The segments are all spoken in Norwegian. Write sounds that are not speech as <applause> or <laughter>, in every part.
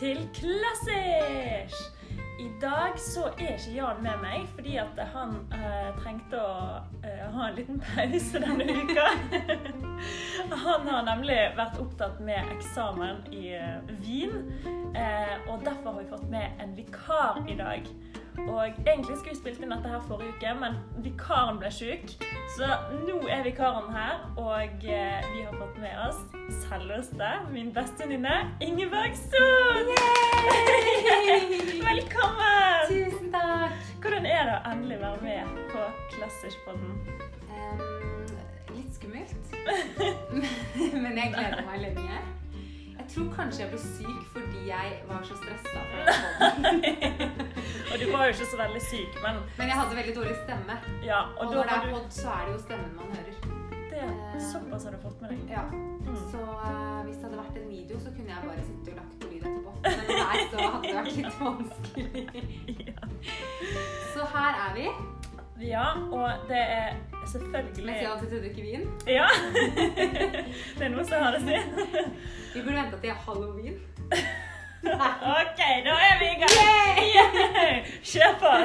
til Klassisk! I dag så er ikke Jan med meg fordi at han eh, trengte å eh, ha en liten pause denne uka. <laughs> han har nemlig vært opptatt med eksamen i eh, Wien, eh, og derfor har vi fått med en vikar i dag. Og egentlig skulle vi spilt inn dette her forrige uke, men vikaren ble syk. Så nå er vikaren her, og eh, vi har fått med oss selveste min beste venninne Ingeborg Sund! <laughs> Velkommen! Tusen takk! Hvordan er det å endelig være med på Klassisk-podden? Ehm, litt skummelt. <laughs> Men jeg gleder meg lenge. Jeg tror kanskje jeg ble syk fordi jeg var så stressa. <laughs> Og du var jo ikke så veldig syk, men Men jeg hadde veldig dårlig stemme. ja, og Og når det er du pod, så er det jo stemmen man hører. det, er Såpass har du fått med deg. Ja. Mm. Så uh, hvis det hadde vært en video, så kunne jeg bare sittet og lagt på lyd etterpå. Men der så hadde det vært litt vanskelig. <laughs> Ja. Så her er vi. ja, og det er selvfølgelig jeg alltid trodde ikke vin. Ja! <laughs> Det er noe som har å si. Vi burde vente til halloween. <laughs> <laughs> OK, da er vi i gang. Yeah! <laughs> Kjør på! <laughs>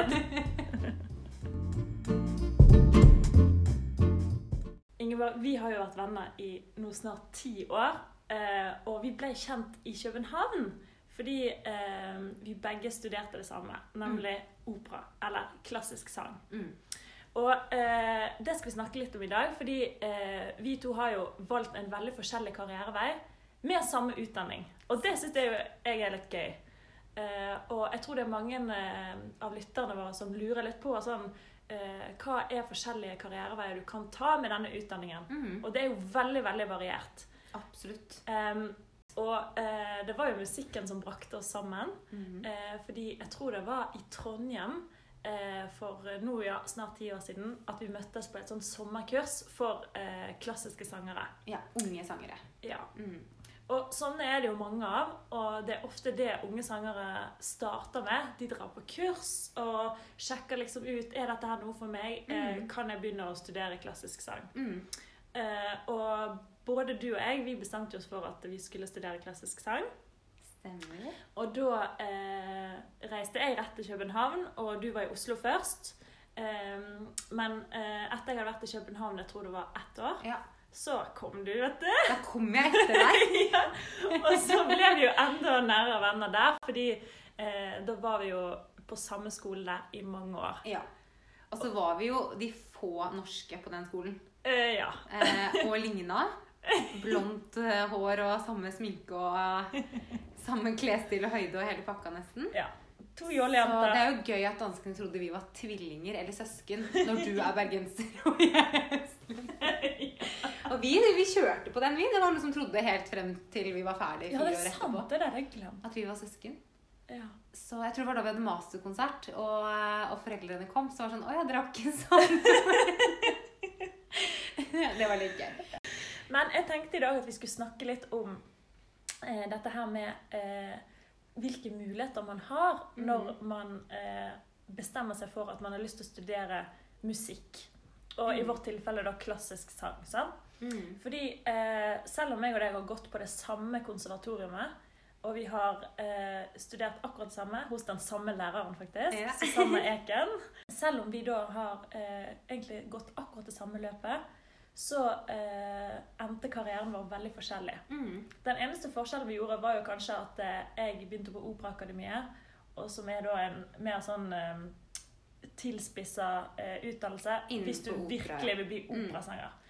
Ingeborg, vi har jo vært venner i nå snart ti år. eh, Og vi ble kjent i København fordi eh, vi begge studerte det samme, nemlig opera, eller klassisk sang. Mm. Og eh, det skal vi snakke litt om i dag, fordi eh, vi to har jo valgt en veldig forskjellig karrierevei med samme utdanning. Og det syns jeg, jeg er litt gøy. Eh, og jeg tror det er mange eh, av lytterne våre som lurer litt på sånn, eh, hva er forskjellige karriereveier du kan ta med denne utdanningen. Mm. Og det er jo veldig, veldig variert. Absolutt. Um, og eh, det var jo musikken som brakte oss sammen. Mm. Fordi jeg tror det var i Trondheim eh, for nå ja, snart ti år siden at vi møttes på et sånn sommerkurs for klassiske sangere. Ja, unge sangere. Ja. Mm. Og sånne er det jo mange av, og det er ofte det unge sangere starter med. De drar på kurs og sjekker liksom ut er dette her noe for meg. Eh, Mm. kan jeg begynne å studere klassisk sang? Mm. Uh, og både du og jeg vi bestemte oss for at vi skulle studere klassisk sang. Stemmer. Og da uh, reiste jeg rett til København, og du var i Oslo først. Eh, men uh, etter jeg hadde vært i København, jeg tror det var ett år, Ja. Så kom du, vet du. Da kom jeg etter deg. <laughs> ja. Og så ble vi jo enda nærere venner der, fordi eh, da var vi jo på samme skole der i mange år. Ja. Og så var vi jo de få norske på den skolen. Eh, ja. Eh, og ligna. <laughs> Blondt eh, hår og samme sminke og eh, samme klesstil og høyde og hele pakka nesten. ja. To Så det er jo gøy at danskene trodde vi var tvillinger eller søsken når du er bergenser og jeg er østlending. <laughs> <laughs> Og vi, vi kjørte på den, vi. Det var noen som trodde helt frem til vi var ferdig Ja, det er sant. Det der jeg glemt. At vi var søsken. Ja. Så jeg tror det var da vi hadde masterkonsert, og, og foreldrene kom. Så var det sånn Å dere har ikke <laughs> sånn. <laughs> det var litt gøy. Men jeg tenkte i dag at vi skulle snakke litt om eh, dette her med eh, hvilke muligheter man har når man eh, bestemmer seg for at man har lyst til å studere musikk. Og i Mm. vårt tilfelle da klassisk sang. sant? Mm. Fordi eh, selv om jeg og deg har gått på det samme konservatoriumet, og vi har eh, studert akkurat det samme hos den samme læreren, faktisk, Ja. Susanne Eken Selv om vi da har eh, egentlig gått akkurat det samme løpet, så eh, endte karrieren vår veldig forskjellig. Mm. Den eneste forskjellen vi gjorde, var jo kanskje at eh, jeg begynte på Operaakademiet, og som er da en mer sånn eh, tilspissa utdannelse Innenfor hvis du opera, virkelig vil bli Mm. operasanger. Den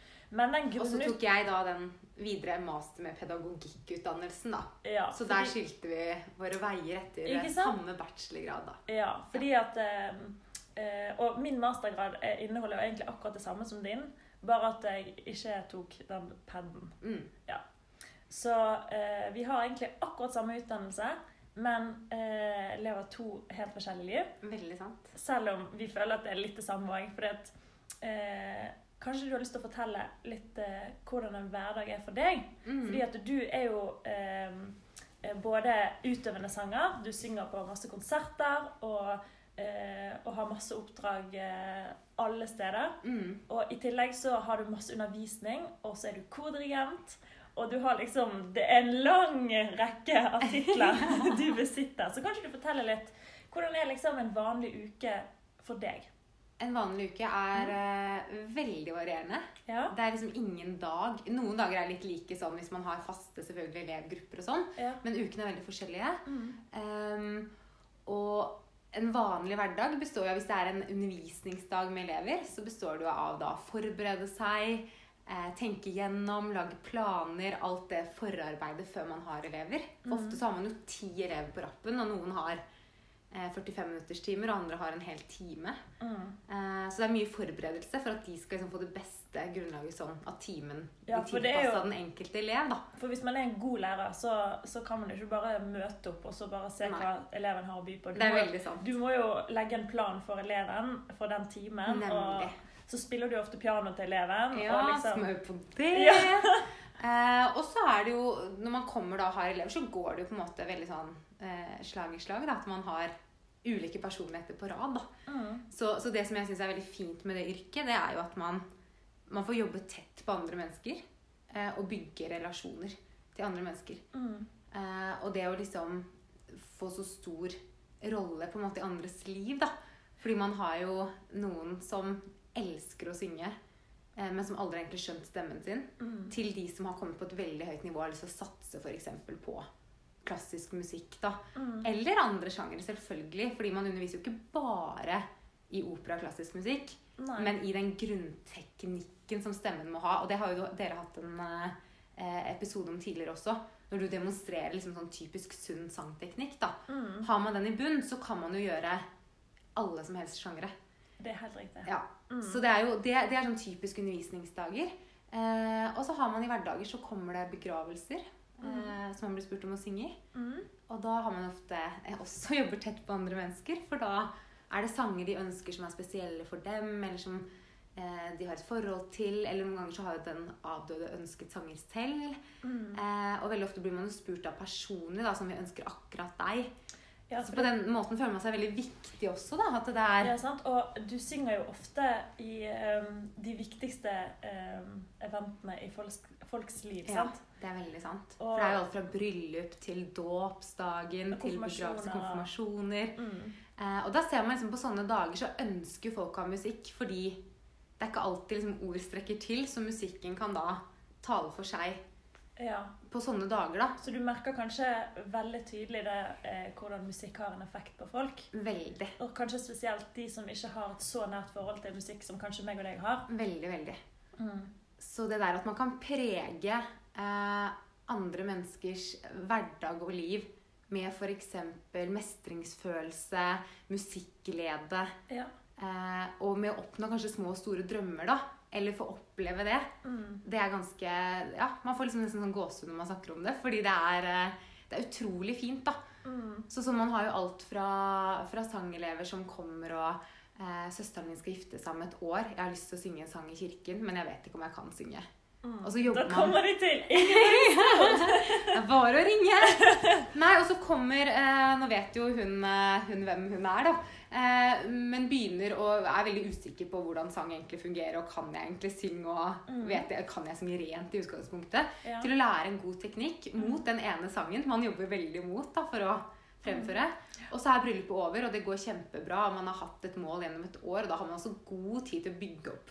Og så tok jeg da den videre master med pedagogikkutdannelsen, da. ja, Så fordi- der skilte vi våre veier etter samme bachelorgrad, da. Ja, fordi at eh, eh, Og min mastergrad eh, inneholder jo egentlig akkurat det samme som din, bare at jeg ikke tok den paden. Mm. Så eh, vi har egentlig akkurat samme utdannelse, men eh, lever to helt forskjellige liv. Veldig sant. Selv om vi føler at det er litt det samme òg. Fordi at eh, Kanskje du har lyst til å fortelle litt eh, hvordan en hverdag er for deg? Mm. Fordi at du er jo eh, eh, både utøvende sanger, du synger på masse konserter og, eh, og har masse oppdrag eh, alle steder. Mm. Og i tillegg så har du masse undervisning, og så er du kordirigent. og du har liksom Det er en lang rekke artikler <laughs> du besitter. Så kanskje du forteller litt Hvordan er liksom en vanlig uke for deg? En vanlig uke er uh, veldig varierende. Ja? Det er liksom ingen dag Noen dager er litt like sånn hvis man har faste selvfølgelig elevgrupper og sånn, ja. men ukene er veldig forskjellige. Mm. Um, og en vanlig hverdag består jo av Hvis det er en undervisningsdag med elever, så består det jo av da forberede seg, eh, tenke gjennom, lage planer, alt det forarbeidet før man har elever. Mm. Ofte så har man jo ti elever på rappen, og noen har 45 minutters timer, og andre har en hel time. Mm. Eh, så det er mye forberedelse for at de skal liksom få det beste grunnlaget sånn at timen Ja, blir er tilpassa den enkelte elev. da. For hvis man er en god lærer, så, så kan man jo ikke bare møte opp og så bare se Nei. hva eleven har å by på. Du, Det er veldig sant. du må jo legge en plan for eleven for den timen. Nemlig. Og så spiller du ofte piano til eleven. Ja, og liksom, smør på det. Ja. <laughs> eh, og så er det jo, når man kommer da og har elever, så går det jo på en måte veldig sånn eh, slag i slag. Da, at man har ulike personligheter på rad. mm, Så, så det som jeg syns er veldig fint med det yrket, det er jo at man, man får jobbe tett på andre mennesker. Eh, og bygge relasjoner til andre mennesker. mm, Eh, og det å liksom få så stor rolle på en måte i andres liv, da. Fordi man har jo noen som elsker å synge, eh, men som aldri egentlig skjønt stemmen sin. mm. Til de som har kommet på et veldig høyt nivå og har lyst til å satse f.eks. på klassisk musikk. da. Mm. Eller andre sjangere, selvfølgelig. Fordi man underviser jo ikke bare i opera og klassisk musikk, Nei. men i den grunnteknikken som stemmen må ha. Og det har jo dere hatt en eh, episode om tidligere også. Når du demonstrerer liksom sånn typisk sunn sangteknikk. da. mm. Har man den i bunn, så kan man jo gjøre alle som helst sjangere. Det er helt riktig. Ja. Mm. Så det er jo det, det er sånn typisk undervisningsdager. Eh, og så har man i hverdager så kommer det begravelser eh, som man blir spurt om å synge i. Mm. Og da har man ofte også <laughs> jobber tett på andre mennesker, for da er det sanger de ønsker som er spesielle for dem, eller som eh, de har et forhold til, eller noen ganger så har jo den avdøde ønsket sanger selv. Mm. Eh, og veldig ofte blir man jo spurt av personer da, som vi ønsker akkurat deg. Ja, Så på den måten føler man seg veldig viktig også, da. At det er ja, sant? Og du synger jo ofte i um, de viktigste um, eventene i folks, folks liv, Ja, sant? det er veldig sant. Og- For det er jo alt fra bryllup til dåpsdagen til begravelse, konfirmasjoner. Mm. Eh, og da ser man liksom på sånne dager så ønsker folk å ha musikk, fordi det er ikke alltid liksom ord strekker til, så musikken kan da tale for seg Ja. på sånne dager, da. Så du merker kanskje veldig tydelig det, eh, hvordan musikk har en effekt på folk. Veldig. Og kanskje spesielt de som ikke har et så nært forhold til musikk som kanskje meg og deg har. Veldig, veldig. Så det der at man kan prege eh, andre menneskers hverdag og liv med f.eks. mestringsfølelse, musikkglede, Ja. eh, og med å oppnå kanskje små og store drømmer, da, eller få oppleve det, Mm. det er ganske Ja, man får liksom nesten sånn gåsehud når man snakker om det, fordi det er, eh, det er utrolig fint, da. Mm. Så, så man har jo alt fra, fra sangelever som kommer og eh, Søsteren min skal gifte seg om et år. Jeg har lyst til å synge en sang i kirken, men jeg vet ikke om jeg kan synge. Mm. Og så jobber da man- kommer de til! <laughs> Det er bare å ringe! Nei, og så kommer eh, Nå vet jo hun, eh, hun hvem hun er, da. Eh, men begynner og er veldig usikker på hvordan sang egentlig fungerer. Og kan jeg egentlig synge, og Mm. vet jeg, kan jeg synge rent i utgangspunktet? Ja. Til å lære en god teknikk mot den ene sangen man jobber veldig mot da, for å fremføre. Og så er bryllupet over, og det går kjempebra. Man har hatt et mål gjennom et år, og da har man også god tid til å bygge opp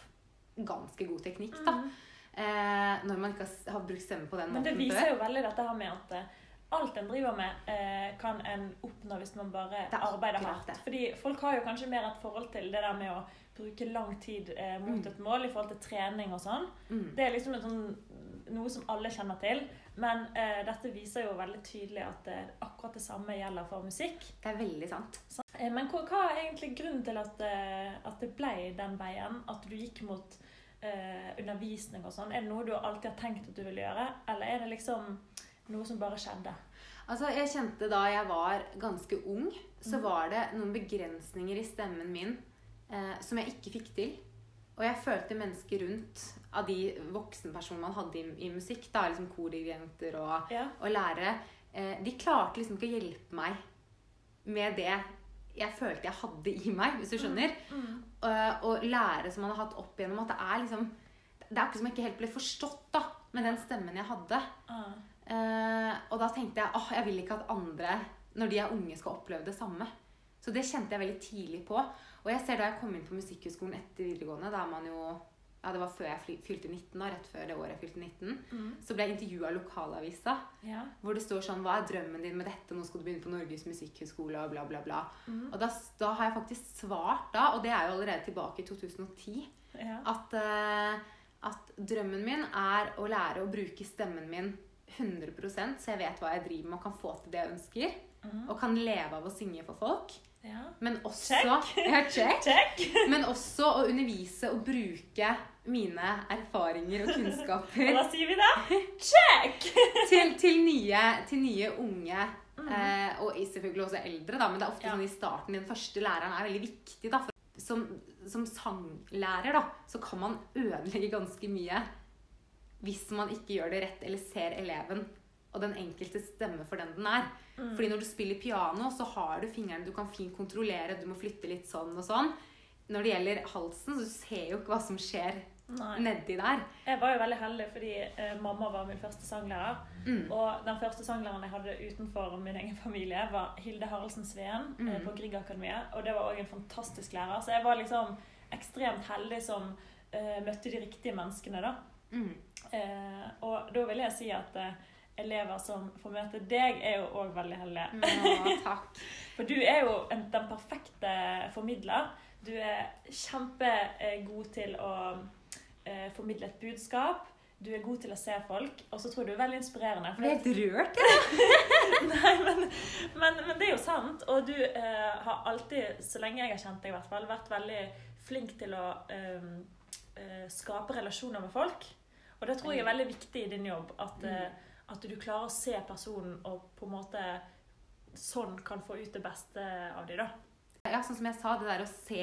ganske god teknikk. da. Mm. Eh, når man ikke har, brukt stemme på den måten. Men det viser før. jo veldig dette her med at eh, alt en driver med, eh, kan en oppnå hvis man bare er arbeider hardt. det. Fordi folk har jo kanskje mer et forhold til det der med å bruke lang tid eh, mot Mm. et mål i forhold til trening og sånn. Mm. Det er liksom en sånn, noe som alle kjenner til. Men eh, dette viser jo veldig tydelig at eh, akkurat det samme gjelder for musikk. Det er veldig sant. Eh, Men hva, hva er egentlig grunnen til at, eh, at det ble den veien? At du gikk mot eh, undervisning og sånn? Er det noe du alltid har tenkt at du vil gjøre, eller er det liksom noe som bare skjedde? Altså, jeg kjente da jeg var ganske ung, så Mhm. var det noen begrensninger i stemmen min eh, som jeg ikke fikk til. Og jeg følte mennesker rundt av de voksenpersonene man hadde i, i musikk, da, liksom kordirigenter og, Ja. og lærere, eh, de klarte liksom ikke å hjelpe meg med det jeg følte jeg hadde i meg, hvis du skjønner. Mm. Eh, og lære som man har hatt opp igjennom, at det er liksom det er akkurat som jeg ikke helt ble forstått da, med den stemmen jeg hadde. Mm. Eh, og da tenkte jeg åh, jeg vil ikke at andre, når de er unge, skal oppleve det samme. Så det kjente jeg veldig tidlig på. Og jeg ser da jeg kom inn på Musikkhøgskolen etter videregående, da er man jo ja, Det var før jeg fylte 19, da, rett før det året jeg fylte 19. Mm. Så ble jeg intervjua av lokalavisa, Ja. hvor det står sånn Hva er drømmen din med dette? Nå skal du begynne på Norges musikkhøgskole, og bla, bla, bla. Mm. Og da, da har jeg faktisk svart da, og det er jo allerede tilbake i 2010, Ja. at, uh, at drømmen min er å lære å bruke stemmen min 100% så jeg vet hva jeg driver med og kan få til det jeg ønsker. Mm. Og kan leve av å synge for folk. Ja. Men også, Check. Ja, check. <laughs> Check! Men også å undervise og bruke mine erfaringer og kunnskaper <laughs> Hva sier vi da? Check! <laughs> til, til, nye, til nye unge. Mhm. Eh, og selvfølgelig også eldre, da, men det er ofte Ja. sånn i starten den første læreren er veldig viktig. da. Som, som sanglærer da, så kan man ødelegge ganske mye hvis man ikke gjør det rett eller ser eleven og den enkelte stemme for den den er. Mm. Fordi når du spiller piano, så har du fingrene du kan fint kontrollere, du må flytte litt sånn og sånn. Når det gjelder halsen, så ser du jo ikke hva som skjer Nei. nedi der. Jeg var jo veldig heldig fordi eh, mamma var min første sanglærer. Mm. Og den første sanglæreren jeg hadde utenfor min egen familie, var Hilde Haraldsen Sveen eh, Mm. på Griegakademiet. Og det var òg en fantastisk lærer. Så jeg var liksom ekstremt heldig som eh, møtte de riktige menneskene, da. Mm. Eh, og da vil jeg si at eh, elever som får møte deg, er jo òg veldig heldige. Ja, <laughs> takk. For du er jo en, den perfekte formidler. Du er kjempegod til å eh, formidle et budskap. Du er god til å se folk, og så tror jeg du er veldig inspirerende. For helt rørt. jeg. <laughs> Nei, men, men, men det er jo sant. Og du eh, har alltid, så lenge jeg har kjent deg, i hvert fall, vært veldig flink til å eh, eh, skape relasjoner med folk. Og det tror jeg er veldig viktig i din jobb. At, eh, at du klarer å se personen og på en måte sånn kan få ut det beste av dem, da. Ja, sånn som jeg sa, det der å se,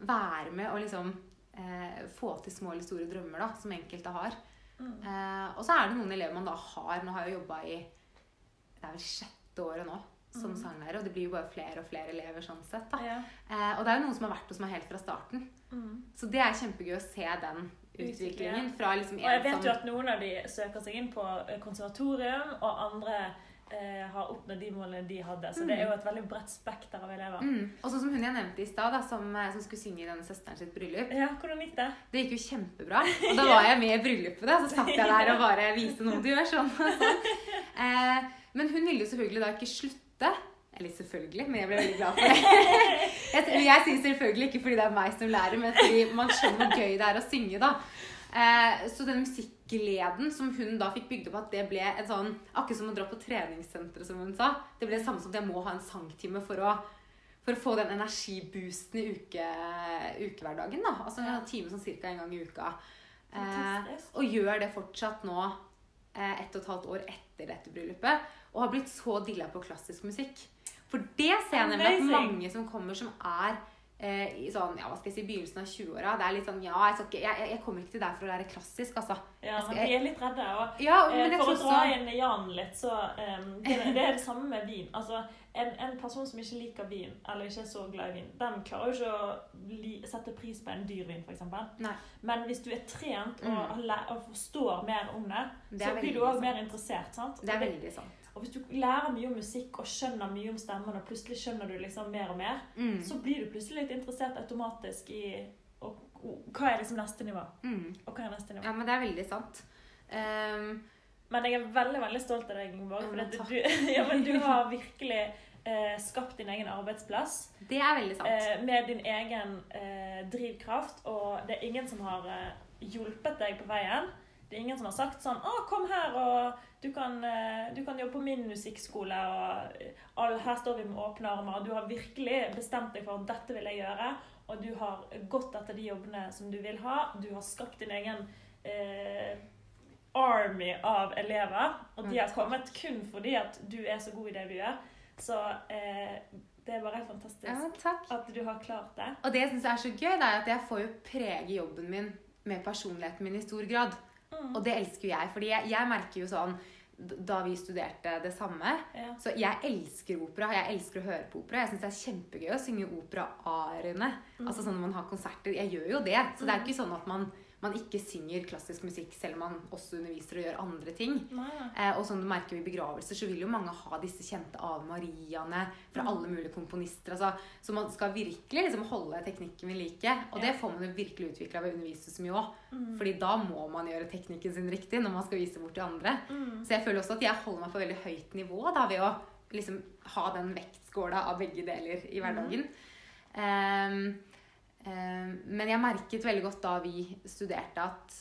være med og liksom eh, få til små eller store drømmer, da, som enkelte har. Mm. Eh, og så er det noen elever man da har Nå har jeg jo jobba i Det er vel sjette året nå som Mm. sanglærer, og det blir jo bare flere og flere elever sånn sett. da. Ja. Eh, og det er jo noen som har vært hos meg helt fra starten. Mm. Så det er kjempegøy å se den utviklingen fra liksom Og jeg vet jo at noen av de søker seg inn på konservatorium, og andre eh, har oppnådd de målene de hadde. Så det er jo et veldig bredt spekter av elever. mm. Og sånn som hun jeg nevnte i stad, som, eh, som skulle synge i denne søsteren sitt bryllup. Ja, hvordan gikk det? Det gikk jo kjempebra. <laughs> Og da var jeg med i bryllupet, da, så satt jeg der og bare viste noe du gjør sånn sånn. <laughs> Eh, men hun ville jo selvfølgelig da ikke slutte. Eller selvfølgelig, men jeg ble veldig glad for det. <laughs> Jeg, jeg sier selvfølgelig ikke fordi det er meg som lærer, men fordi man skjønner hvor gøy det er å synge, da. Eh, så den musikkleden som hun da fikk bygd opp, at det ble en sånn Akkurat som å dra på treningssenteret, som hun sa. Det ble det samme som at jeg må ha en sangtime for å for å få den energiboosten i uke, ukehverdagen. da. Altså en time sånn cirka en gang i uka. Eh, og gjør det fortsatt nå, eh, ett og et halvt år etter dette bryllupet. Og har blitt så dilla på klassisk musikk. For det ser jeg nemlig at mange som kommer, som er eh, i sånn, ja, hva skal jeg si, begynnelsen av 20-åra Det er litt sånn Ja, jeg, ikke, jeg, jeg- kommer ikke til deg for å lære klassisk, altså. Ja, men vi er litt redde. Og Ja, eh, men jeg for å dra også inn Jan litt, så um, det, det er det samme med vin. Altså, en, en person som ikke liker vin, eller ikke er så glad i vin, den klarer jo ikke å sette pris på en dyr vin, f.eks. Men hvis du er trent og, Mm. og forstår mer om det, Det så blir du òg mer interessert. sant? Det er veldig sant. Og hvis du lærer mye om musikk og skjønner mye om stemmen, og plutselig skjønner du liksom mer og mer, Mm. så blir du plutselig litt interessert automatisk i og, og, hva er liksom neste nivå. Mm. Og hva er neste nivå. Ja, men det er veldig sant. Um, Men jeg er veldig veldig stolt av deg, Ingeborg. For at du, <laughs> ja, men du har <laughs> virkelig eh, skapt din egen arbeidsplass det er veldig sant. eh, med din egen eh, drivkraft. Og det er ingen som har eh, hjulpet deg på veien. Det er ingen som har sagt sånn 'Å, kom her, og du kan, eh, du kan jobbe på min musikkskole.' Og all, 'Her står vi med åpne armer.' Du har virkelig bestemt deg for at 'dette vil jeg gjøre'. Og du har gått etter de jobbene som du vil ha. Du har skapt din egen eh, army av elever. Og de har Mm, kommet kun fordi at du er så god i det du gjør. Så eh, det er bare fantastisk Ja, at du har klart det. Og det jeg syns er så gøy, det er at jeg får jo prege jobben min med personligheten min i stor grad. Mm. Og det elsker jo jeg. fordi jeg, jeg merker jo sånn da vi studerte det samme Ja. Så jeg elsker opera. Jeg elsker å høre på opera. Jeg syns det er kjempegøy å synge opera-ariene. Mm. Altså sånn når man har konserter. Jeg gjør jo det. Så det er jo ikke sånn at man, man ikke synger klassisk musikk selv om man også underviser og gjør andre ting. Eh, og som du merker i begravelser, så vil jo mange ha disse kjente Ave Mariaene fra Mm. alle mulige komponister. Altså, så man skal virkelig liksom holde teknikken ved like. Og det får man jo virkelig utvikla ved å undervise så mye òg. Mm. Fordi da må man gjøre teknikken sin riktig når man skal vise bort til andre. Mm. Så jeg føler også at jeg holder meg på veldig høyt nivå da, ved å liksom ha den vektskåla av begge deler i hverdagen. Mm. ehm, men jeg merket veldig godt da vi studerte at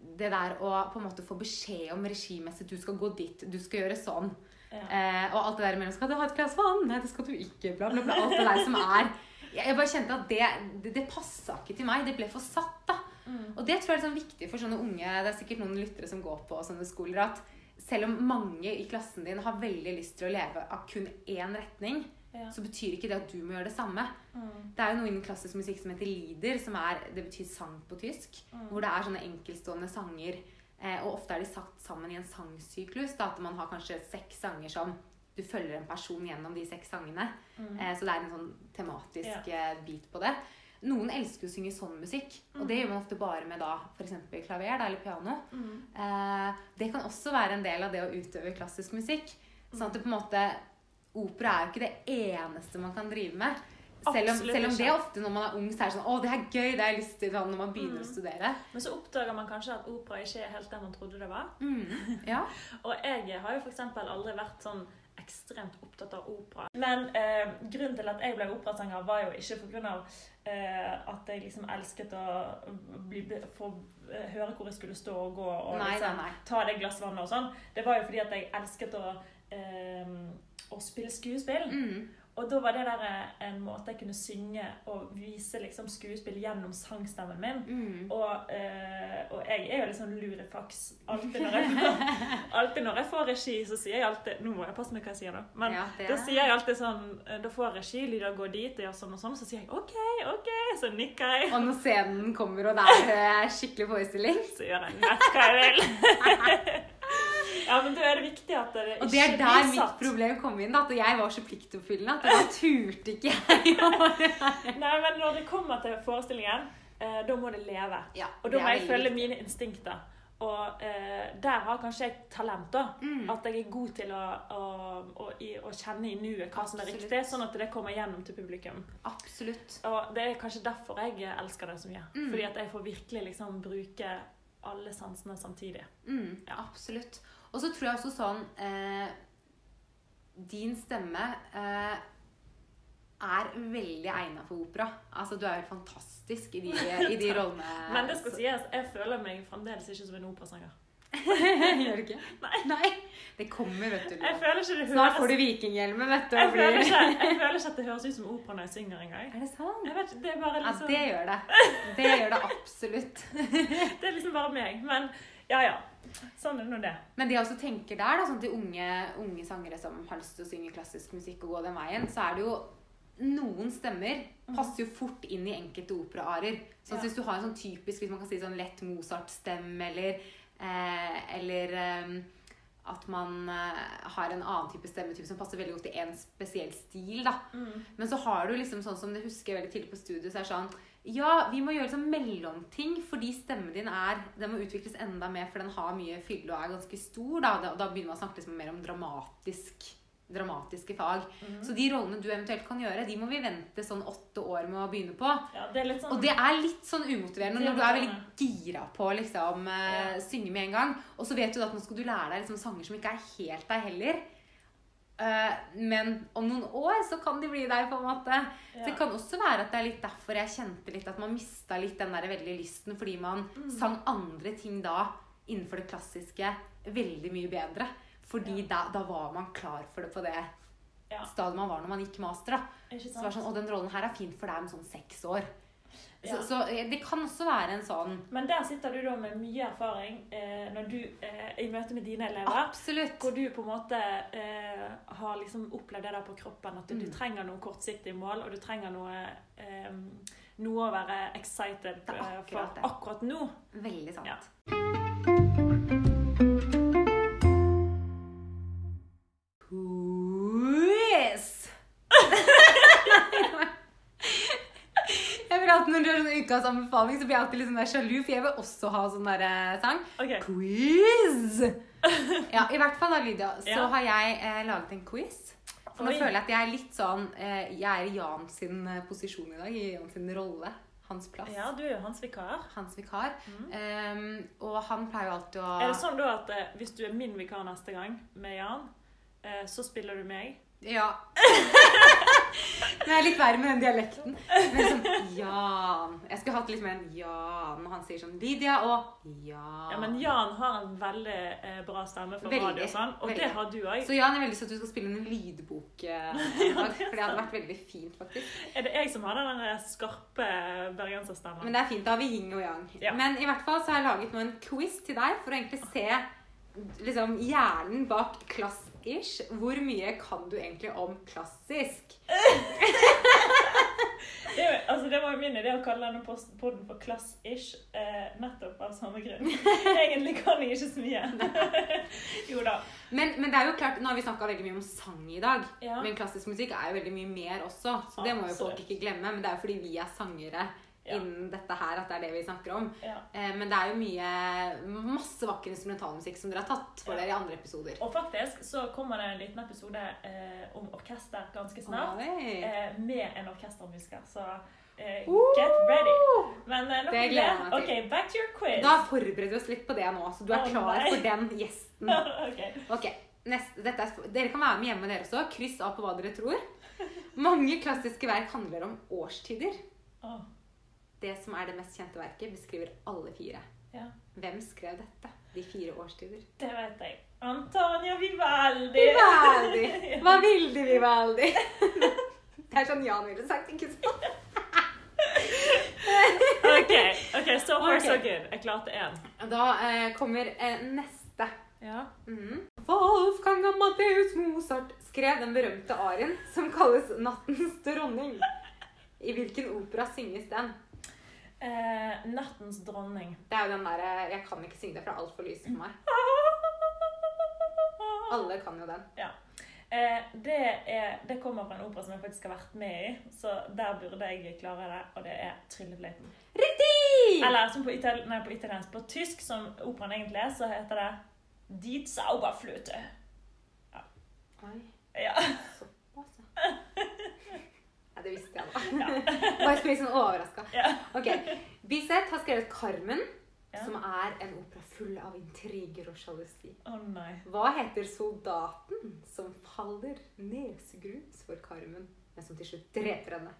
det der å på en måte få beskjed om regimessig Du skal gå dit, du skal gjøre sånn. Ja. Eh, og alt det der imellom. Skal du ha et glass vann? Nei, det skal du ikke. Bla, bla, bla. Alt det der som er Jeg, jeg bare kjente at det, det, det passa ikke til meg. Det ble for satt, da. Mm. Og det tror jeg er sånn viktig for sånne unge Det er sikkert noen lyttere som går på sånne skoler at selv om mange i klassen din har veldig lyst til å leve av kun én retning, Ja. så betyr ikke det at du må gjøre det samme. Mm. Det er jo noe innen klassisk musikk som heter lieder, som er, det betyr sang på tysk. Mm. Hvor det er sånne enkeltstående sanger. Eh, og ofte er de satt sammen i en sangsyklus. Da, at man har kanskje seks sanger som du følger en person gjennom de seks sangene. Mm. Eh, så det er en sånn tematisk eh, bit på det. Noen elsker å synge sånn musikk, og det Mm. gjør man ofte bare med da f.eks. klaver da, eller piano. Mm. Eh, det kan også være en del av det å utøve klassisk musikk. Sånn at det på en måte Opera er jo ikke det eneste man kan drive med. Selv om, selv om det er ofte når man er ung, så er det sånn Å, det er gøy, det har jeg lyst til sånn, når man begynner Mm. å studere. Men så oppdager man kanskje at opera ikke er helt det man trodde det var. Mm. Ja. <laughs> Og jeg har jo f.eks. aldri vært sånn ekstremt opptatt av opera. Men eh, grunnen til at jeg ble operasanger, var jo ikke pga. Eh, at jeg liksom elsket å bli, få eh, høre hvor jeg skulle stå og gå og Nei, liksom, nei, nei. ta det glasset vann og sånn. Det var jo fordi at jeg elsket å, eh, å spille skuespill. Mm. Og da var det der eh, en måte jeg kunne synge og vise liksom skuespill gjennom sangstemmen min. Mm. Og, øh, og jeg er jo litt sånn lurefaks. Alltid når, jeg får, <laughs> alltid når jeg får regi, så sier jeg alltid Nå må jeg passe meg hva jeg sier da. Men Ja, da er- sier jeg alltid sånn eh, Da får regi, lyder gå dit og gjør sånn og sånn. Så sier jeg OK, OK. Så nikker jeg. Og når scenen kommer, og det er skikkelig forestilling <laughs> Så gjør jeg nett hva jeg vil. <laughs> ja, men da er det viktig at det ikke Og det er der mitt satt. problem kom inn. At jeg var så pliktoppfyllende at da turte ikke <laughs> jeg å Nei, men når det kommer til forestillingen, eh, da må det leve. ja, Og da må jeg følge mine instinkter. Og eh, der har kanskje jeg talent, da. Mm. At jeg er god til å, å, å, å kjenne i nuet hva som er riktig, sånn at det kommer gjennom til publikum. Absolutt. Og det er kanskje derfor jeg elsker det så mye. Mm. Fordi at jeg får virkelig liksom bruke alle sansene samtidig. Mm, Ja. Absolutt. Og så tror jeg også sånn eh, Din stemme eh, er veldig egna for opera. Altså, du er helt fantastisk i de, <laughs> i de rollene. Men det skal sies, jeg føler meg fremdeles ikke som en operasanger. <laughs> Gjør du ikke? <laughs> Nei. Nei. Det kommer, vet du. Jeg føler ikke det Snart får du vikinghjelmen, vet du. jeg føler, ikke, jeg føler ikke at det høres ut som opera når jeg synger engang. Er det sant? Jeg vet Det er bare Ja, liksom det gjør det. Det gjør det absolutt. Det er liksom bare meg. Men ja, ja. Sånn er nå det. Men det jeg også tenker der, da, sånn til unge, unge sangere som har lyst til å synge klassisk musikk og gå den veien, så er det jo noen stemmer passer jo fort inn i enkelte operaarer. At Ja. Hvis du har en sånn typisk hvis man kan si sånn lett Mozart-stemme, eller, eh, eller eh, at man eh, har en annen type stemmetype som passer veldig godt i en spesiell stil. da. Mm. Men så har du liksom sånn som det husker jeg veldig tidlig på studiet, så er det sånn Ja, vi må gjøre sånn mellomting, fordi stemmen din er Den må utvikles enda mer, for den har mye fylle og er ganske stor. Da, da, da begynner man å snakke liksom mer om dramatisk, dramatiske fag. Mhm. Så de rollene du eventuelt kan gjøre, de må vi vente sånn åtte år med å begynne på. Ja, det sånn Og det er litt sånn umotiverende når du er veldig motiverende. gira på å liksom, eh, Ja. synge med en gang. Og så vet du at nå skal du lære deg liksom sanger som ikke er helt deg heller. Eh, men om noen år så kan de bli deg, på en måte. Så det kan også være at det er litt derfor jeg kjente litt at man mista litt den der veldig lysten, fordi man Mm. sang andre ting da innenfor det klassiske veldig mye bedre. Fordi da, da var man klar for det på det Ja. stadiet man var når man gikk master. da. Så det var sånn, Å, den rollen her er fin for deg om sånn seks år. Ja. Så, så eh, det kan også være en sånn Men der sitter du da med mye erfaring eh, når du, eh, i møte med dine elever. Absolutt. Hvor du på en måte eh, har liksom opplevd det der på kroppen. At du, du Mm. trenger noe kortsiktig mål, og du trenger noe, eh, noe å være excited eh, for akkurat det. akkurat nå. Veldig sant. Ja. Quiz! Sånne ukas anbefaling, så blir jeg alltid litt sånn der sjalu, for jeg vil også ha sånn der eh, sang. Okay. Quiz! <laughs> Ja, i hvert fall da, Lydia, så Ja. har jeg eh, laget en quiz. For nå Oi. føler jeg at jeg er litt sånn eh, Jeg er i Jan sin eh, posisjon i dag, i Jan sin rolle. Hans plass. Ja, du er jo hans vikar. Hans vikar. Mm. Um, og han pleier jo alltid å Er det sånn da at eh, hvis du er min vikar neste gang med Jan, eh, så spiller du meg? Ja. <laughs> Men jeg er litt verre med den dialekten. Men sånn Jan Jeg skulle hatt litt mer en Jan når han sier sånn Lydia og Jan. Ja, men Jan har en veldig eh, bra stemme for Veldig, radio og sånn, og veldig. det har du òg. Så Jan, jeg vil lyst til at du skal spille en lydbok eh. <laughs> For det hadde vært veldig fint, faktisk. Er det jeg som har den skarpe bergenserstemmen? Men det er fint. Da har vi yin og yang. Ja. Men i hvert fall så har jeg laget nå en quiz til deg for å egentlig se liksom hjernen bak klass-ish. Hvor mye kan du egentlig om klassisk? <laughs> Det, er altså, det var min idé å kalle denne poden for Klass-ish, eh, nettopp av samme grunn. <laughs> Egentlig kan jeg ikke så mye. <laughs> jo da. Men, men det er jo klart, nå har vi snakka veldig mye om sang i dag. Ja. Men klassisk musikk er jo veldig mye mer også, så det må jo folk ikke glemme. Men det er jo fordi vi er sangere Ja. innen dette her at det er det vi snakker om. Ja. Eh, Men det er jo mye masse vakker instrumentalmusikk som dere har tatt for Ja. dere i andre episoder. Og faktisk så kommer det en liten episode eh, om orkester ganske snart. Oh, Eh, med en orkestermusiker, så eh, Uh! get ready. Men eh, Det gleder jeg meg til. Ok, back to your quiz. Da forbereder vi oss litt på det nå, så du er oh, klar nei. for den gjesten. <laughs> ok. Okay. neste, er, Dere kan være med hjemme dere også. Kryss av på hva dere tror. Mange klassiske verk handler om årstider. Åh, Det som er det mest kjente verket, beskriver alle fire. ja, Hvem skrev dette? De fire årstider. det vet jeg. Antonio Vivaldi. Vivaldi! <laughs> Hva ville Vivaldi? Det er sånn Jan ville sagt, ikke sant? ok, ok, so far okay. so good. Jeg klarte én. Da eh, kommer eh, neste. Ja. Mm. Wolfgang Amadeus Mozart skrev den berømte arien som kalles 'Nattens dronning'. I hvilken opera synges den? Eh, nattens dronning. Det er jo den derre Jeg kan ikke synge det, for det er altfor lyst for meg. <laughs> Alle kan jo den. Ja. Eh, det, er, det kommer fra en opera som jeg faktisk har vært med i, så der burde jeg klare det, og det er Tryllefløyten. Riktig! Eller som på, ital nei, på italiensk. På tysk, som operaen egentlig er, så heter det Die Zauberflöte. Oi, Ja. såpass, ja. <laughs> Ja, det visste jeg da. <laughs> Bare så litt sånn overraska. ja. Okay. Bizet har skrevet 'Carmen', Ja. som er en opera full av intriger og sjalusi. Å nei. Hva heter soldaten som faller nesegrus for Carmen, men som til slutt dreper henne?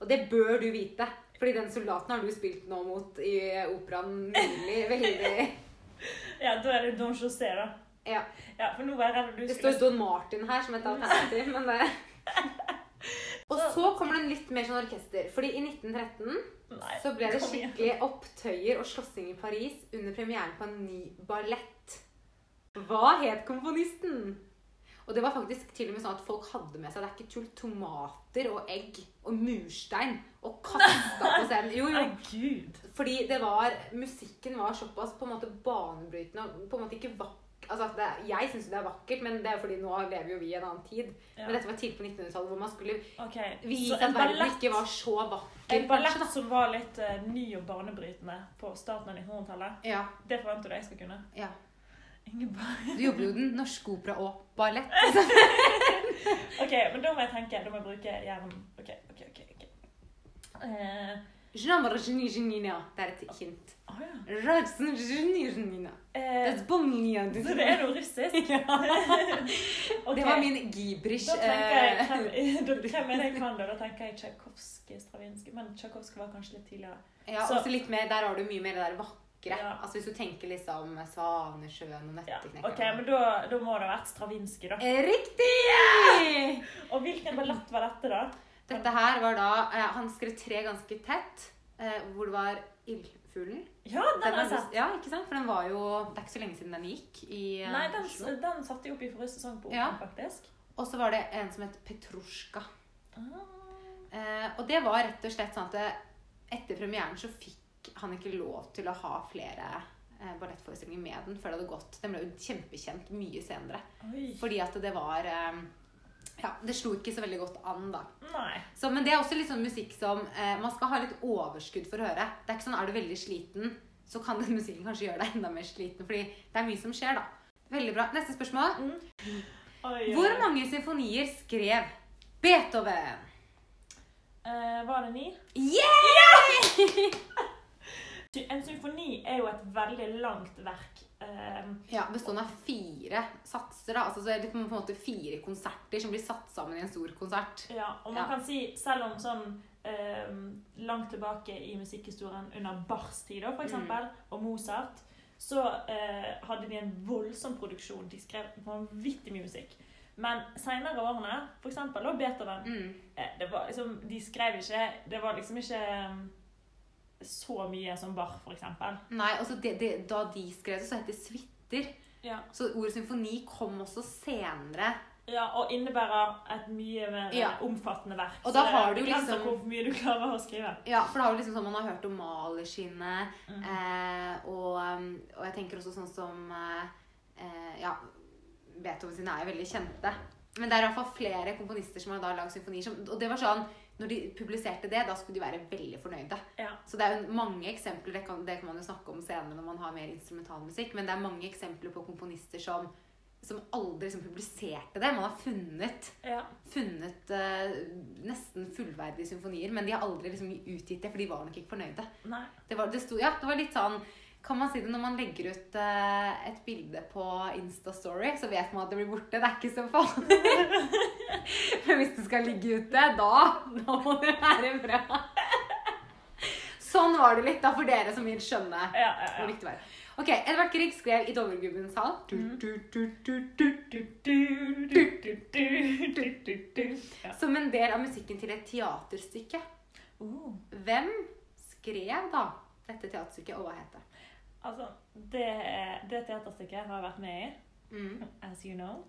Og det bør du vite, fordi den soldaten har du spilt nå mot i operaen nylig. <laughs> Veldig Ja, da er det Don José, da. Ja. Ja, for nå var jeg redd du Det står Don Martin her som et alternativ, men det <laughs> Og så kommer det litt mer sånn orkester. Fordi i 1913 Nei, så ble det skikkelig opptøyer og slåssing i Paris under premieren på en ny ballett. Hva het komponisten? Og det var faktisk til og med sånn at folk hadde med seg det er ikke tull, tomater og egg og murstein og kasta på scenen. Jo, jo. Fordi det var Musikken var såpass på en måte banebrytende og på en måte ikke vakker Altså, det, jeg syns det er vakkert, men det er fordi nå lever jo vi i en annen tid. Ja. Men dette var tidlig på 1900-tallet, hvor man skulle okay. vise at en verden ikke var så vakker. en ballett som var litt uh, ny og banebrytende på starten av 1900-tallet, Ja, det forventer du jeg skal kunne. ja. Ingeborg. Du jobber jo den norske opera og ballett. <laughs> Ok, men da må jeg tenke. Da må jeg bruke hjernen. Ok, ok, ok. ok. Uh, Det er et hint. Oh, ja. Eh, er så det er noe russisk? <laughs> okay. Det var min gibrish. Da tenker jeg eh, <laughs> hvem, er det jeg kan da? Da tenker jeg Tsjajkovskij, Stravinskij. Men Tsjajkovskij var kanskje litt tidligere. Ja, Så- også litt mer, Der har du mye mer det der vakre. Ja. Altså Hvis du tenker liksom Svanesjøen og Ja, Nøtteknekkeren. ok, men da, da må det ha vært Stravinskij, da. Riktig! Riktig! Og hvilken ballett var dette, da? Dette her var da eh, Han skrev tre ganske tett, eh, hvor det var Ildfuglen. Ja, den Den har jeg sett. Ja, ikke sant? For den var jo Det er ikke så lenge siden den gikk i uh, Nei, den, Oslo. den satte jeg opp i forrige sesong på Ja. Faktisk. Og så var det en som het Petrusjka. Ah. Eh, og det var rett og slett sånn at det, etter premieren så fikk han ikke lov til å ha flere eh, ballettforestillinger med den før det hadde gått. Den ble jo kjempekjent mye senere. Oi. Fordi at det var eh, Ja, Det slo ikke så veldig godt an, da. Så, men det er også litt sånn musikk som eh, man skal ha litt overskudd for å høre. Det er ikke sånn, Er du veldig sliten, så kan den musikken kanskje gjøre deg enda mer sliten. Fordi det er mye som skjer, da. Veldig bra. Neste spørsmål. Oi, oi. Hvor mange symfonier skrev Beethoven? Eh, var det ni? Yeah! Sy- <laughs> En symfoni er jo et veldig langt verk. Eh, Ja, Bestående av fire satser. da. Altså, så er det på en måte fire konserter som blir satt sammen i en stor konsert. ja, og man Ja. kan si, selv om sånn eh, langt tilbake i musikkhistorien under Bachs tid, f.eks., eksempel, og Mozart, så eh, hadde de en voldsom produksjon. De skrev vanvittig mye musikk. Men seinere årene, eksempel da Beethoven, Mm. eh, det var liksom, de skrev ikke Det var liksom ikke eh, så mye som for eksempel. Nei, altså det, det, Da de skrev det, så het det suiter. Ja. Så ordet symfoni kom også senere. Ja, og innebærer et mye mer Ja. omfattende verk. Og Så da det har du begrenser liksom- hvor mye du klarer å skrive. Ja, for da har du liksom sånn man har hørt om Malerskinnet, Mm. eh, og, um, og jeg tenker også sånn som eh, eh, Ja, Beethoven sine er jo veldig kjente. Men det er i hvert fall flere komponister som har da lagd symfonier. Som, og det var sånn, når de publiserte det, da skulle de være veldig fornøyde. Ja. Så det er jo mange eksempler, det kan, det kan man jo snakke om senere når man har mer instrumentalmusikk, men det er mange eksempler på komponister som, som aldri liksom publiserte det. Man har funnet Ja. funnet uh, nesten fullverdige symfonier, men de har aldri liksom utgitt det, for de var nok ikke fornøyde. Det var, det sto, ja, det var litt sånn Kan man si det når man legger ut uh, et bilde på Instastory, så vet man at det blir borte. Det er ikke så farlig. men hvis det skal ligge ute, da, da må det være bra. sånn var det litt, da, for dere som vil skjønne Ja, hvor ja, ja. viktig det var. Ok, Edvard Grieg skrev i Dovregubbens hall. Mhm. Som en del av musikken til et teaterstykke. Uh, Hvem skrev da dette teaterstykket, og hva het det? Altså, det, det teaterstykket har jeg vært med i, Mm, as you know.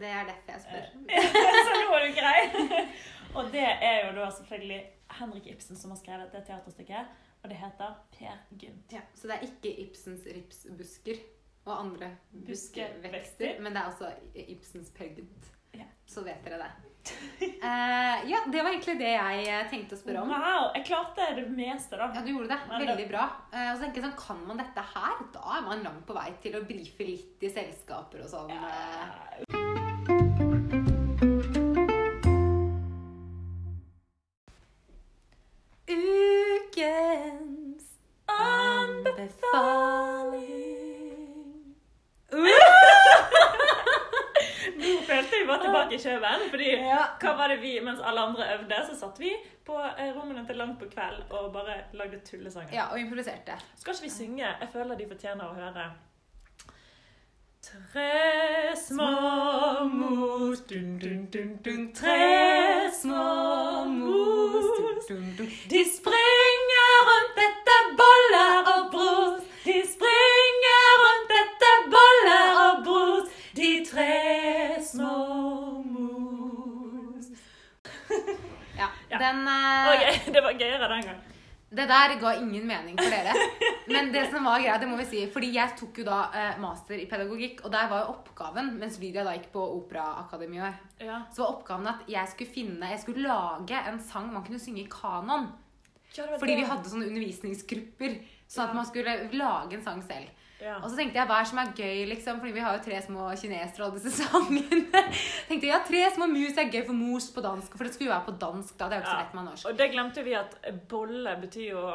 det er derfor jeg spør. <laughs> Så nå er du grei. <laughs> Og det er jo da selvfølgelig Henrik Ibsen som har skrevet det teaterstykket. Og det heter Per Gynt. Ja, så det er ikke Ibsens ripsbusker og andre buskevekster, men det er altså Ibsens Per Gynt. Ja. Så vet dere det. <laughs> Eh, ja, det var egentlig det jeg eh, tenkte å spørre om. Wow, jeg klarte det meste, da. Ja, du gjorde det. Veldig bra. Uh, og så tenker jeg sånn, Kan man dette her, da er man langt på vei til å brife litt i selskaper og sånn. Ja. Mens alle andre øvde, så satt vi på eh, rommene til langt på kveld og bare lagde tullesanger. Ja, og improviserte. Skal ikke vi synge? Jeg føler de fortjener å høre. Tre små mus, dun, dun, dun, dun. Tre små mus. De springer Ja. Den, uh, okay. <laughs> det var gøyere den gangen. Det der ga ingen mening for dere. Men det som var greia, det må vi si Fordi jeg tok jo da eh, master i pedagogikk, og der var jo oppgaven, mens Lydia da gikk på Operaakademiet, Ja. så var oppgaven at jeg skulle finne Jeg skulle lage en sang man kunne synge i kanon. Fordi vi hadde sånne undervisningsgrupper. Sånn at man skulle lage en sang selv. ja. Og så tenkte jeg hva er som er gøy, liksom? Fordi vi har jo tre små kinesere alle disse <laughs> sangene. tenkte jeg, ja, tre små mus er gøy for mors på dansk. For det skulle jo være på dansk, da. Det er jo ikke så lett med norsk. Og det glemte vi at bolle betyr jo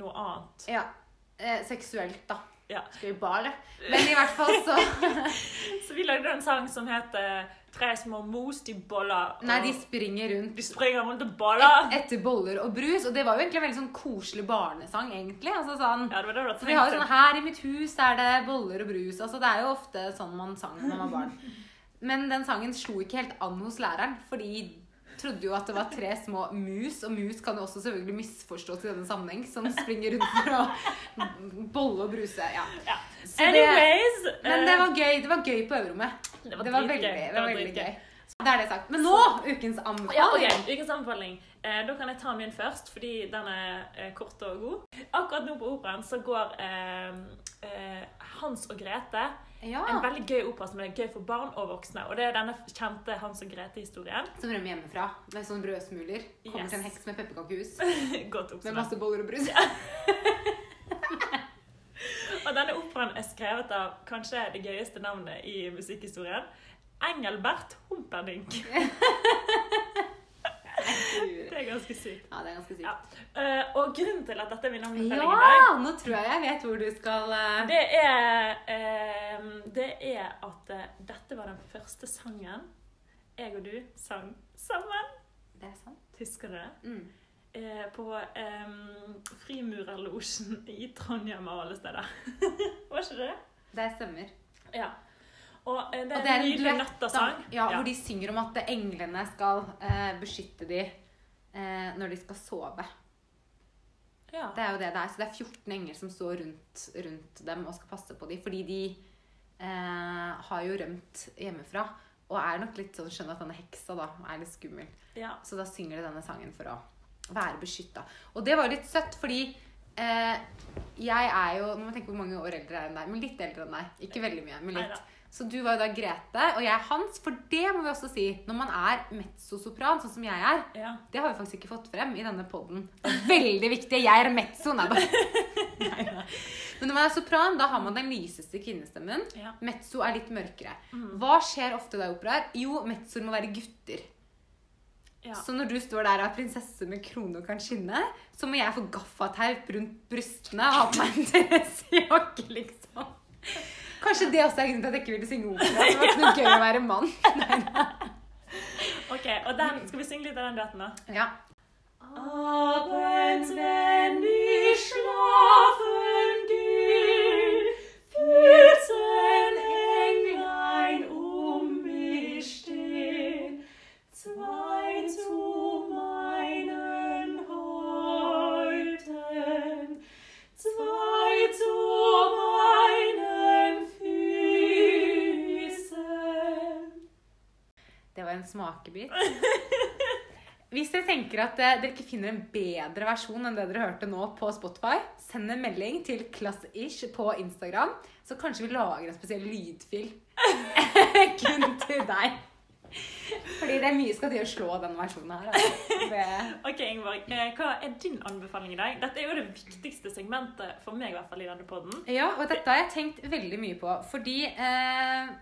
noe annet. Ja. Eh, seksuelt, da. Ja. Skal vi det. Men i hvert fall så <laughs> Så vi lagde en sang som het eh, Tre små mos, de boller Nei, de springer rundt de springer rundt og boller. et, etter boller og brus. Og det var jo egentlig en veldig sånn koselig barnesang, egentlig. Altså sånn Ja, det var det var Så vi har jo sånn Her i mitt hus er det boller og brus. Altså Det er jo ofte sånn man sang når man var barn. <laughs> Men den sangen slo ikke helt an hos læreren, fordi trodde jo at det var tre små mus, og mus kan jo også selvfølgelig misforstås i denne sammenheng, som springer rundt for å bolle og bruse. Ja. Ja. Det, Anyways men eh, det var gøy. Det var gøy på øverrommet. Det var Det var veldig, det var veldig gøy. Da er det sagt. Men nå, ukens anbefaling. Ja, okay. ok, Ukens anbefaling. Eh, da kan jeg ta min først, fordi den er eh, kort og god. Akkurat nå på operaen så går eh, eh, Hans og Grete. Ja. En veldig gøy opera som er gøy for barn og voksne. Og det er denne kjente Hans og Grete-historien. Som rømmer hjemmefra med sånn brødsmuler. Kommer Yes. til en heks med pepperkakehus <laughs> med masse boller og brus. <laughs> Denne operaen er skrevet av kanskje det gøyeste navnet i musikkhistorien. Engelbert Humperdinck. <laughs> Det er ganske sykt. Ja, det er ganske sykt. Ja. Uh, og grunnen til at dette er min anbefaling Ja, i dag, nå tror jeg jeg vet hvor du skal uh... det er, uh, det er at dette var den første sangen jeg og du sang sammen. Det er sant. Husker du det? Mm. Eh, på um, Frimurerlosjen i Trondheim av alle steder. <laughs> var ikke det? Det stemmer. Ja. Og eh, det Og er det er en nydelig nøttersang. da. Ja, hvor de synger om at englene skal eh, beskytte dem eh, når de skal sove. Ja. Det er jo det det er. Så det er 14 engler som står rundt, rundt dem og skal passe på dem. Fordi de eh, har jo rømt hjemmefra. Og er nok litt sånn skjønner at denne heksa da er litt skummel. ja. Så da synger de denne sangen for å være beskytta. Og det var litt søtt, fordi eh, jeg er jo Nå må jeg tenke hvor mange år eldre jeg er enn deg. Men litt eldre enn deg. Ikke veldig mye, men litt. Så du var jo da Grete, og jeg Hans. For det må vi også si. Når man er mezzosopran, sånn som jeg er, ja. det har vi faktisk ikke fått frem i denne poden. Veldig viktig. Jeg er mezzo. Nei da. Men når man er sopran, da har man den lyseste kvinnestemmen. ja. Mezzo er litt mørkere. Mm. Hva skjer ofte da i operaer? Jo, mezzoer må være gutter. Ja. Så når du står der og er prinsesse med krone og kan skinne, så må jeg få gaffateip rundt brystene og ha på meg en dressjakke, liksom. Kanskje det også er grunnen til at jeg ikke ville synge opera. Det var ikke noe gøy å være mann. OK, og den, skal vi synge litt av den duetten, da? Ja. Abends, wenn ich schlafen geh, vierzehn en smakebit. Hvis dere tenker at eh, dere ikke finner en bedre versjon enn det dere hørte nå på Spotify, send en melding til klassish på Instagram, så kanskje vi lager en spesiell lydfil <laughs> kun til deg. Fordi det er mye skal til å slå den versjonen her. Altså. Det... Ok, Ingeborg. eh, Hva er din anbefaling i dag? Dette er jo det viktigste segmentet for meg i hvert fall i denne podden. Ja, og dette har jeg tenkt veldig mye på. Fordi eh,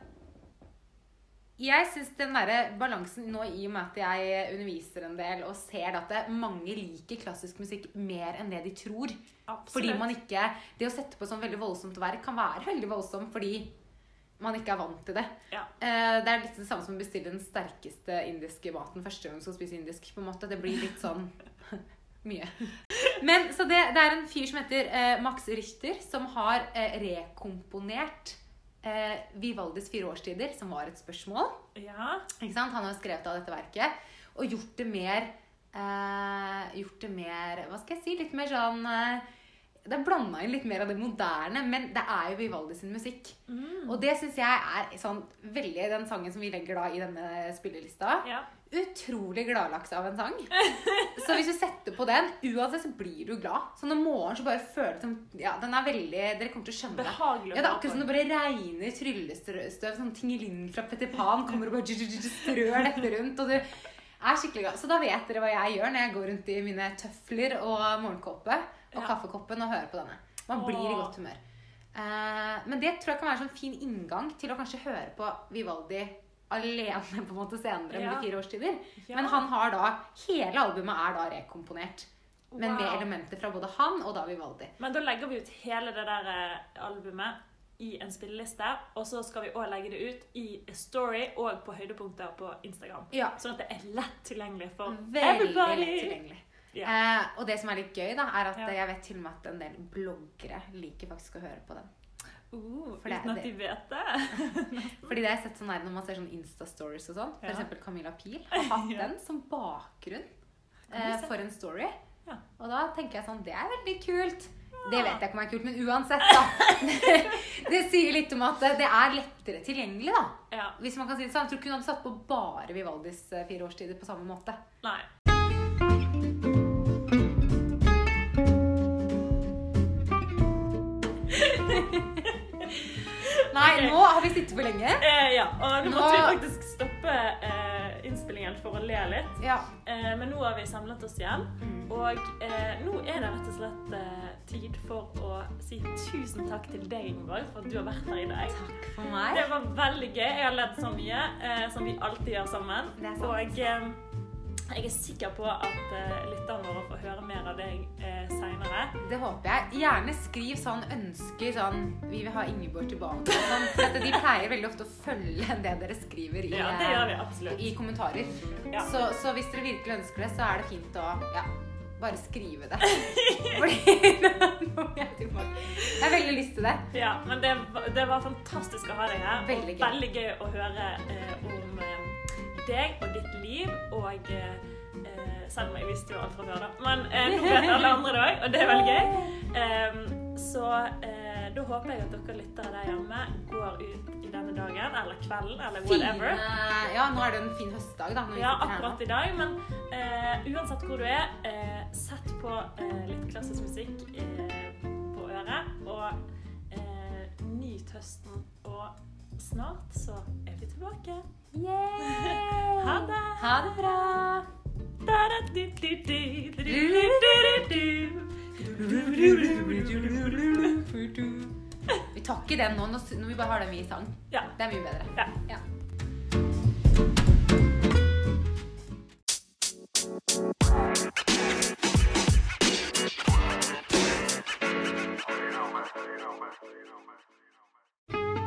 jeg syns den derre balansen nå i og med at jeg underviser en del og ser at det, mange liker klassisk musikk mer enn det de tror. Absolutt. Fordi man ikke Det å sette på sånn veldig voldsomt verk kan være veldig voldsomt fordi man ikke er vant til det. Ja. Eh, det er litt det samme som å bestille den sterkeste indiske maten første gang du skal spise indisk. på en måte. Det blir litt sånn <laughs> mye. Men så det, det er en fyr som heter eh, Max Richter, som har eh, rekomponert eh, Vivaldis fire årstider, som var et spørsmål. Ja. Han har skrevet av dette verket og gjort det mer eh, Gjort det mer Hva skal jeg si? Litt mer sånn eh, Det er blanda inn litt mer av det moderne, men det er jo Vivaldi sin musikk. Mm. Og det syns jeg er sånn veldig Den sangen som vi legger da i denne spillelista. ja. Utrolig gladlaks av en sang. <laughs> Så hvis du setter på den, uansett så blir du glad. Sånn om morgenen så bare føles du som Ja, den er veldig Dere kommer til å skjønne det. Behagelig Ja, det er akkurat som det bare regner tryllestøv. Sånn tingeling fra Petter Pan kommer og bare strør dette rundt. Og du er skikkelig glad. Så da vet dere hva jeg gjør når jeg går rundt i mine tøfler og morgenkåpe og Ja. kaffekoppen og høre på denne. Man blir i godt humør. Eh, men det tror jeg kan være en sånn fin inngang til å kanskje høre på Vivaldi alene på en måte senere med Ja. de fire årstider. Ja. Men han har da Hele albumet er da rekomponert. Men med elementer fra både han og da Vivaldi. Men da legger vi ut hele det der eh, albumet i en spilleliste, og så skal vi også legge det ut i Story og på høydepunkter på Instagram. Ja. Sånn at det er lett tilgjengelig for Veldig everybody. lett tilgjengelig. Ja. Eh, og det som er litt gøy, da, er at Ja. jeg vet til og med at en del bloggere liker faktisk å høre på den. Uh, uten at de vet det. <laughs> Fordi det har jeg sett sånn her når man ser sånn Insta-stories og sånn. Ja. eksempel Camilla Pil har hatt <laughs> den som bakgrunn eh, for en story. Ja. Og da tenker jeg sånn Det er veldig kult. Det vet jeg ikke om er kult, men uansett, da. det, <laughs> det sier litt om at det det er lettere tilgjengelig, da. Ja. Hvis man kan si det sånn. Jeg tror ikke hun hadde satt på bare Vivaldis eh, fire årstider på samme måte. Nei. Nå har vi sittet for lenge. Eh, ja, og nå Nå- måtte vi faktisk stoppe eh, innspillingen for å le litt. Ja. Eh, men nå har vi samlet oss igjen. Mm. Og eh, nå er det rett og slett eh, tid for å si tusen takk til deg, Ingeborg, for at du har vært her i dag. Takk for meg. Det var veldig gøy. Jeg har ledd så mye, eh, som vi alltid gjør sammen. Det er sant. Og jeg er sikker på at uh, lytterne våre får høre mer av deg uh, seinere. Det håper jeg. Gjerne skriv sånn ønsker sånn Vi vil ha Ingeborg tilbake. Sånn, <laughs> for de pleier veldig ofte å følge det dere skriver i, Ja, det gjør vi absolutt. i kommentarer. Ja. Så, så hvis dere virkelig ønsker det, så er det fint å ja, bare skrive det. <laughs> Fordi <laughs> nå er jeg tilbake. Jeg har veldig lyst til det. Ja, men det, det var fantastisk å ha deg her. Veldig gøy. veldig gøy å høre uh, om eh, deg og ditt liv. Og eh, eh, selv om jeg visste jo alt fra før, da. Men eh, nå vet alle andre det òg, og det er veldig gøy. Um, så eh, da håper jeg at dere lyttere der hjemme går ut i denne dagen, eller kvelden, eller whatever. Fine, ja, nå er det en fin høstdag, da. Ja, akkurat i dag, men eh, uansett hvor du er, eh, sett på litt klassisk musikk eh, på øret, og eh, nyt høsten. Og snart så er vi tilbake. Yeah. Ha det. Ha det bra. Vi tar ikke den nå, når vi bare har den i sang. Ja. Det er mye bedre. Ja. ja. you.